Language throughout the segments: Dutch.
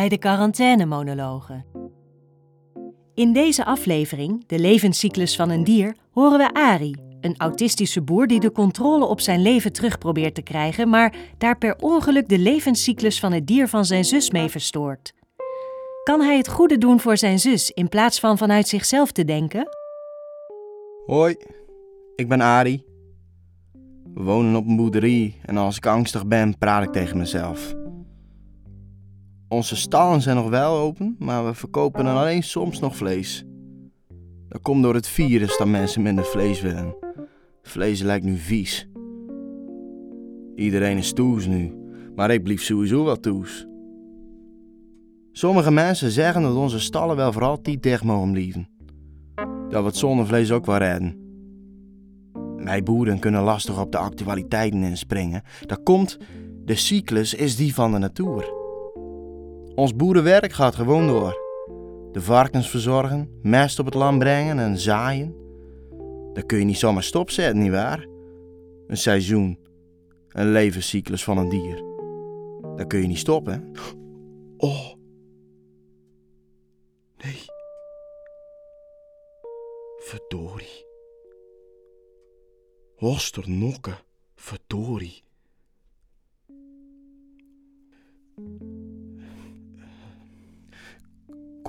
Bij de quarantainemonologen. In deze aflevering, de levenscyclus van een dier, horen we Ari, een autistische boer die de controle op zijn leven terug probeert te krijgen, maar daar per ongeluk de levenscyclus van het dier van zijn zus mee verstoort. Kan hij het goede doen voor zijn zus in plaats van vanuit zichzelf te denken? Hoi, ik ben Ari. We wonen op een boerderie en als ik angstig ben, praat ik tegen mezelf. Onze stallen zijn nog wel open, maar we verkopen dan alleen soms nog vlees. Dat komt door het virus dat mensen minder vlees willen. Vlees lijkt nu vies. Iedereen is toes nu, maar ik blief sowieso wel toes. Sommige mensen zeggen dat onze stallen wel voor altijd dicht mogen blijven. Dat we het zonder vlees ook wel redden. Wij boeren kunnen lastig op de actualiteiten inspringen. Dat komt, de cyclus is die van de natuur. Ons boerenwerk gaat gewoon door. De varkens verzorgen, mest op het land brengen en zaaien. Dat kun je niet zomaar stopzetten, nietwaar? Een seizoen, een levenscyclus van een dier. Dat kun je niet stoppen. Oh. Nee. Verdorie. Hosternokken. Verdorie.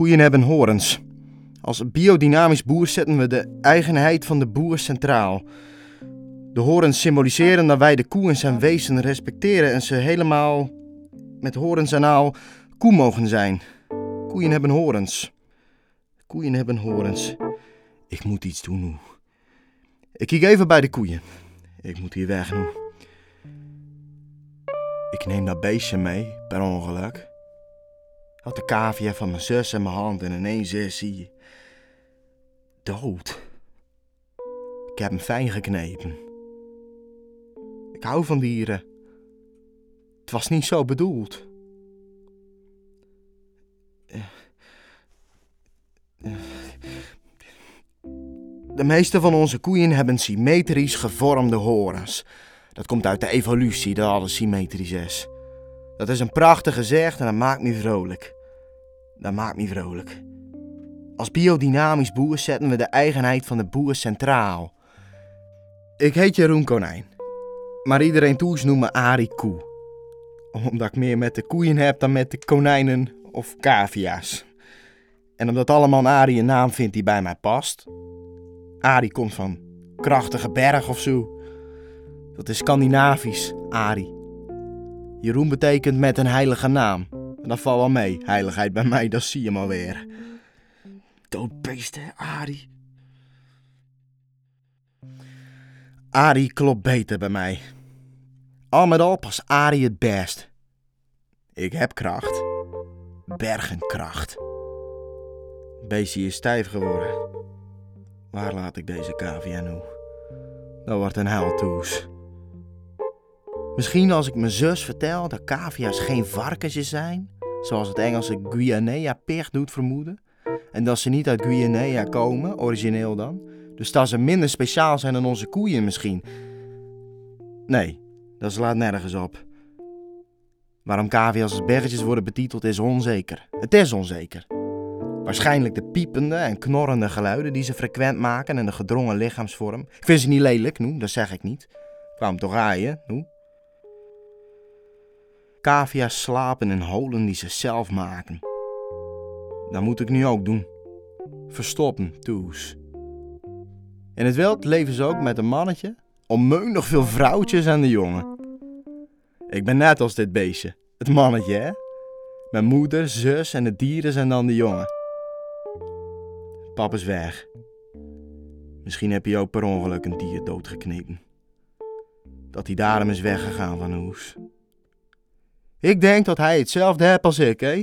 Koeien hebben horens. Als biodynamisch boer zetten we de eigenheid van de boer centraal. De horens symboliseren dat wij de koe en zijn wezen respecteren en ze helemaal met horens en koe mogen zijn. Koeien hebben horens. Koeien hebben horens. Ik moet iets doen nu. Ik kijk even bij de koeien. Ik moet hier weg nu. Ik neem dat beestje mee, per ongeluk. Had de cavia van mijn zus in mijn hand en ineens is hij... dood. Ik heb hem fijn geknepen. Ik hou van dieren. Het was niet zo bedoeld. De meeste van onze koeien hebben symmetrisch gevormde horens. Dat komt uit de evolutie dat alles symmetrisch is. Dat is een prachtig gezegd en dat maakt me vrolijk. Dat maakt me vrolijk. Als biodynamisch boer zetten we de eigenheid van de boer centraal. Ik heet Jeroen Konijn. Maar iedereen toes noemt me Arie Koe. Omdat ik meer met de koeien heb dan met de konijnen of cavia's. En omdat allemaal Arie een naam vindt die bij mij past. Arie komt van krachtige berg of zo. Dat is Scandinavisch, Arie. Jeroen betekent met een heilige naam. En dat valt wel mee, heiligheid bij mij, dat zie je maar weer. Doodbeest, hè, Arie? Arie klopt beter bij mij. Al met al pas Arie het best. Ik heb kracht. Bergenkracht. Beestje is stijf geworden. Waar laat ik deze cavia nu? Dat wordt een huiltoes. Misschien als ik mijn zus vertel dat cavia's geen varkensjes zijn, zoals het Engelse Guinea-pig doet vermoeden, en dat ze niet uit Guinea komen, origineel dan, dus dat ze minder speciaal zijn dan onze koeien misschien. Nee, dat slaat nergens op. Waarom cavia's als bergetjes worden betiteld is onzeker. Het is onzeker. Waarschijnlijk de piepende en knorrende geluiden die ze frequent maken en de gedrongen lichaamsvorm. Ik vind ze niet lelijk, noem, dat zeg ik niet. Kwam toch aaien, noem. Cavia's slapen in holen die ze zelf maken. Dat moet ik nu ook doen. Verstoppen, toes. In het wild leven ze ook met een mannetje, onmeunig veel vrouwtjes en de jongen. Ik ben net als dit beestje, het mannetje, hè? Mijn moeder, zus en de dieren zijn dan de jongen. Pap is weg. Misschien heb je ook per ongeluk een dier doodgeknepen. Dat hij daarom is weggegaan van hoes. Ik denk dat hij hetzelfde hebt als ik, hè?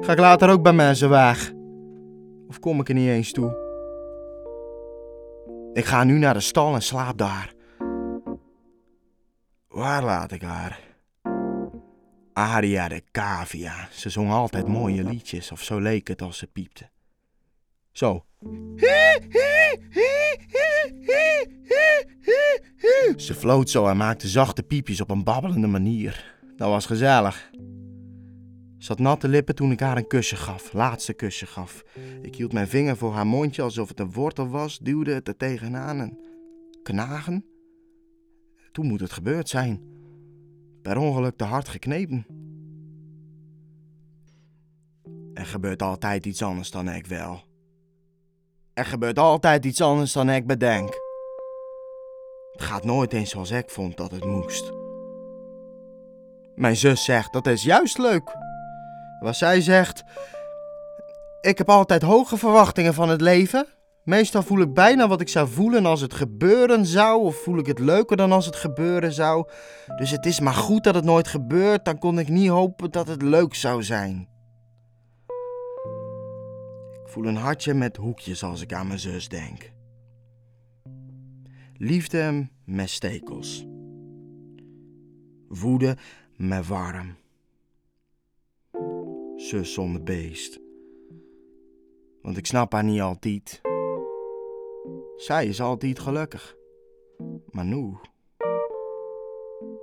Ga ik later ook bij mensen weg? Of kom ik er niet eens toe? Ik ga nu naar de stal en slaap daar. Waar laat ik haar? Aria de cavia. Ze zong altijd mooie liedjes, of zo leek het als ze piepte. Zo. Ze floot zo en maakte zachte piepjes op een babbelende manier. Dat was gezellig. Ze had natte lippen toen ik haar een kusje gaf, laatste kusje gaf. Ik hield mijn vinger voor haar mondje alsof het een wortel was, duwde het er tegenaan en knagen. Toen moet het gebeurd zijn. Per ongeluk te hard geknepen. Er gebeurt altijd iets anders dan ik wel. Er gebeurt altijd iets anders dan ik bedenk. Het gaat nooit eens zoals ik vond dat het moest. Mijn zus zegt dat is juist leuk. Wat zij zegt. Ik heb altijd hoge verwachtingen van het leven. Meestal voel ik bijna wat ik zou voelen als het gebeuren zou, of voel ik het leuker dan als het gebeuren zou. Dus het is maar goed dat het nooit gebeurt, dan kon ik niet hopen dat het leuk zou zijn. Ik voel een hartje met hoekjes als ik aan mijn zus denk. Liefde met stekels. Woede met warm. Zus zonder beest. Want ik snap haar niet altijd. Zij is altijd gelukkig. Maar nu.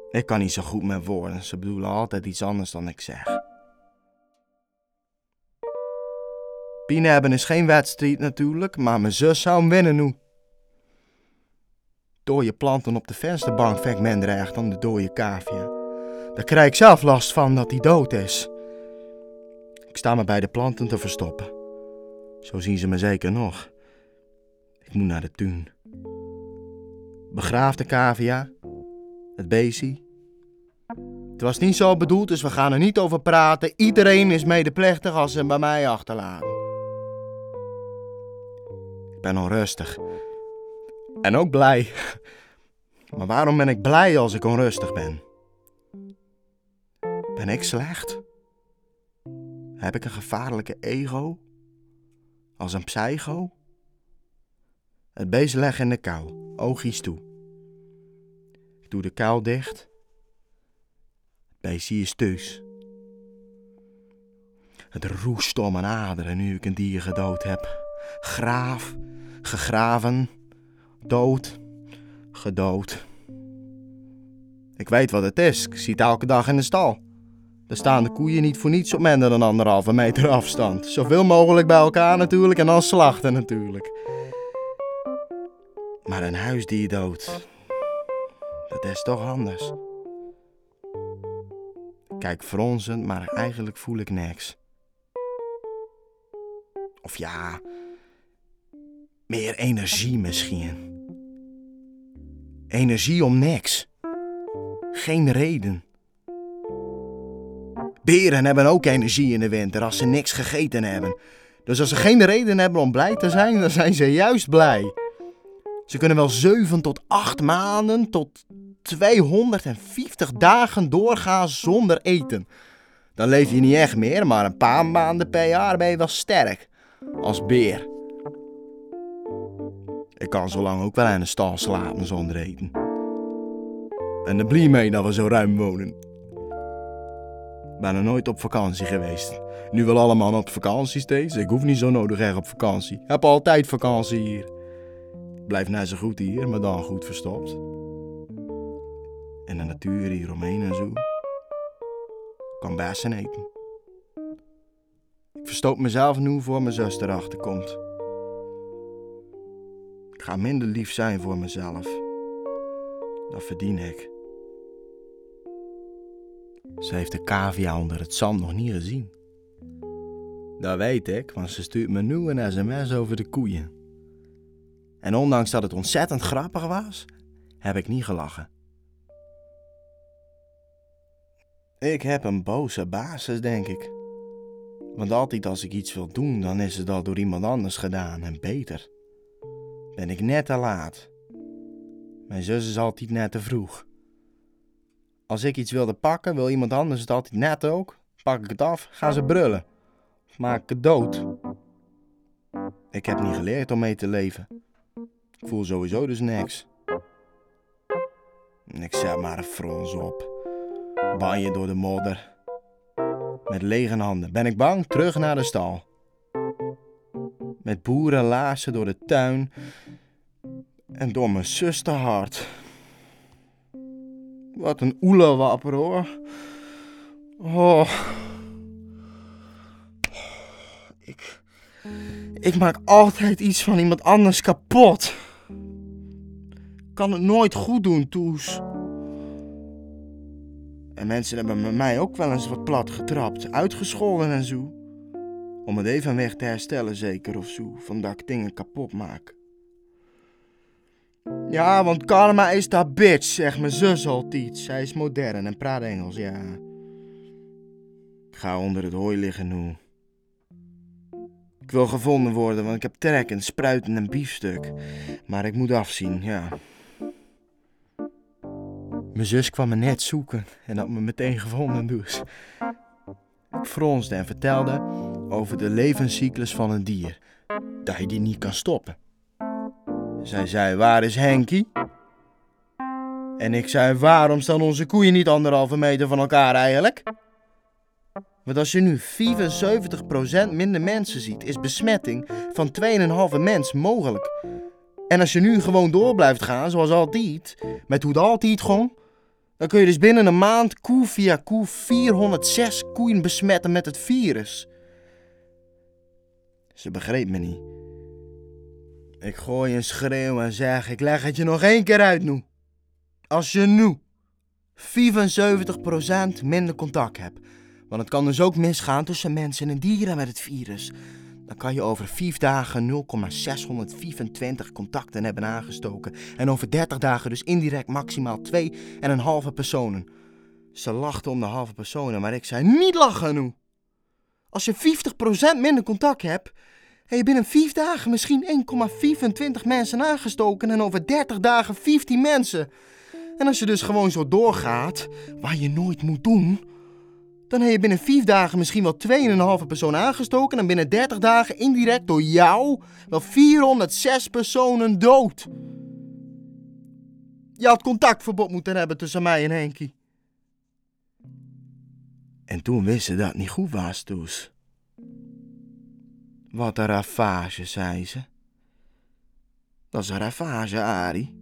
Ik kan niet zo goed met woorden, ze bedoelen altijd iets anders dan ik zeg. Pine hebben is geen wedstrijd natuurlijk, maar mijn zus zou hem winnen nu. Dooie planten op de vensterbank vind ik minder erg dan de dode cavia. Daar krijg ik zelf last van dat hij dood is. Ik sta me bij de planten te verstoppen. Zo zien ze me zeker nog. Ik moet naar de tuin. Begraafde cavia. Het beestie. Het was niet zo bedoeld, dus we gaan er niet over praten. Iedereen is medeplichtig als ze hem bij mij achterlaten. Ik ben onrustig. En ook blij. Maar waarom ben ik blij als ik onrustig ben? Ben ik slecht? Heb ik een gevaarlijke ego? Als een psycho? Het beest legt in de kou, oogjes toe. Ik doe de kou dicht. Het beestje is thuis. Het roest om mijn aderen nu ik een dier gedood heb. Graaf, gegraven, dood, gedood. Ik weet wat het is, ik zie het elke dag in de stal. Er staan de koeien niet voor niets op minder dan anderhalve meter afstand. Zoveel mogelijk bij elkaar natuurlijk en dan slachten natuurlijk. Maar een huisdier dood, dat is toch anders. Kijk fronsend, maar eigenlijk voel ik niks. Of ja, meer energie misschien. Energie om niks. Geen reden. Beren hebben ook energie in de winter als ze niks gegeten hebben. Dus als ze geen reden hebben om blij te zijn, dan zijn ze juist blij. Ze kunnen wel 7 tot 8 maanden tot 250 dagen doorgaan zonder eten. Dan leef je niet echt meer, maar een paar maanden per jaar ben je wel sterk. Als beer. Ik kan zo lang ook wel in een stal slapen zonder eten. En de blie mee dat we zo ruim wonen. Ben er nooit op vakantie geweest. Nu wel allemaal op vakantie steeds. Ik hoef niet zo nodig erg op vakantie. Heb altijd vakantie hier. Blijf net zo goed hier, maar dan goed verstopt. En de natuur hier omheen en zo. Kan bessen eten. Ik verstoop mezelf nu voor mijn zus erachter komt. Ik ga minder lief zijn voor mezelf. Dat verdien ik. Ze heeft de cavia onder het zand nog niet gezien. Dat weet ik, want ze stuurt me nu een sms over de koeien. En ondanks dat het ontzettend grappig was, heb ik niet gelachen. Ik heb een boze basis, denk ik. Want altijd als ik iets wil doen, dan is het al door iemand anders gedaan en beter. Ben ik net te laat. Mijn zus is altijd net te vroeg. Als ik iets wilde pakken, wil iemand anders het altijd net ook. Pak ik het af, gaan ze brullen. Of maak ik het dood. Ik heb niet geleerd om mee te leven. Ik voel sowieso dus niks. Ik zet maar een frons op. je door de modder. Met lege handen. Ben ik bang? Terug naar de stal. Met boerenlaarzen door de tuin. En door mijn zuster hart. Wat een oelewapper hoor. Oh. Ik, ik maak altijd iets van iemand anders kapot. Kan het nooit goed doen, Toes. En mensen hebben met mij ook wel eens wat plat getrapt, uitgescholden en zo. Om het even weg te herstellen, zeker of zo, van dat ik dingen kapot maak. Ja, want karma is dat bitch, zegt mijn zus altijd. Zij is modern en praat Engels, ja. Ik ga onder het hooi liggen nu. Ik wil gevonden worden, want ik heb trek en spruiten en biefstuk. Maar ik moet afzien, ja. Mijn zus kwam me net zoeken en had me meteen gevonden dus. Ik fronsde en vertelde over de levenscyclus van een dier. Dat je die niet kan stoppen. Zij zei, waar is Henkie? En ik zei, waarom staan onze koeien niet anderhalve meter van elkaar eigenlijk? Want als je nu 75% minder mensen ziet, is besmetting van 2,5 mens mogelijk. En als je nu gewoon door blijft gaan, zoals altijd, met hoe het altijd ging, dan kun je dus binnen een maand koe via koe 406 koeien besmetten met het virus. Ze begreep me niet. Ik gooi een schreeuw en zeg: Ik leg het je nog één keer uit nu. Als je nu 75% minder contact hebt, want het kan dus ook misgaan tussen mensen en dieren met het virus, dan kan je over 4 dagen 0,625 contacten hebben aangestoken. En over 30 dagen dus indirect maximaal 2,5 personen. Ze lachten om de halve personen, maar ik zei niet lachen nu. Als je 50% minder contact hebt, je binnen 5 dagen misschien 1,25 mensen aangestoken en over 30 dagen 15 mensen. En als je dus gewoon zo doorgaat, waar je nooit moet doen, dan heb je binnen 5 dagen misschien wel 2,5 personen aangestoken en binnen 30 dagen indirect door jou wel 406 personen dood. Je had contactverbod moeten hebben tussen mij en Henkie. En toen wist ze dat het niet goed was, Toes. Wat een ravage, zei ze. Dat is een ravage, Ari.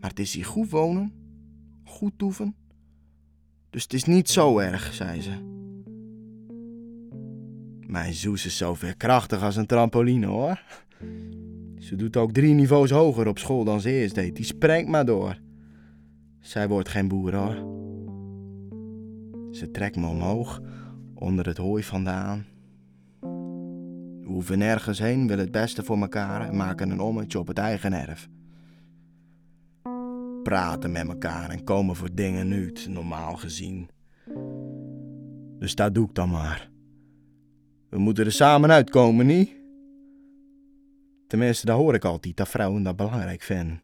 Maar het is hier goed wonen, goed toeven. Dus het is niet zo erg, zei ze. Mijn Zoes is zo veerkrachtig als een trampoline, hoor. Ze doet ook drie niveaus hoger op school dan ze eerst deed. Die sprengt maar door. Zij wordt geen boer, hoor. Ze trekt me omhoog, onder het hooi vandaan. We hoeven nergens heen, willen het beste voor elkaar en maken een ommetje op het eigen erf. Praten met elkaar en komen voor dingen uit, normaal gezien. Dus dat doe ik dan maar. We moeten er samen uitkomen, niet? Tenminste, daar hoor ik altijd dat vrouwen dat belangrijk vinden.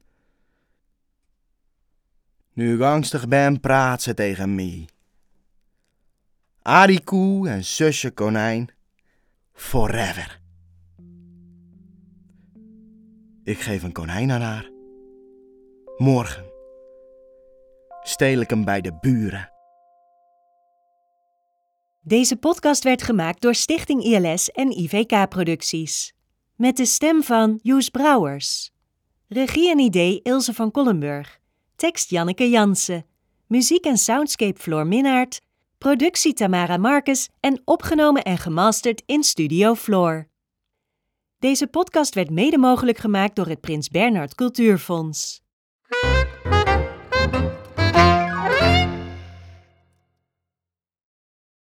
Nu ik angstig ben, praat ze tegen mij. Arikoe en zusje konijn forever. Ik geef een konijn aan haar. Morgen steel ik hem bij de buren. Deze podcast werd gemaakt door Stichting ILS en IVK Producties. Met de stem van Joes Brouwers. Regie en idee Ilse van Kollenburg. Tekst Janneke Jansen. Muziek en soundscape Floor Minnaert. Productie Tamara Marcus en opgenomen en gemasterd in Studio Floor. Deze podcast werd mede mogelijk gemaakt door het Prins Bernhard Cultuurfonds.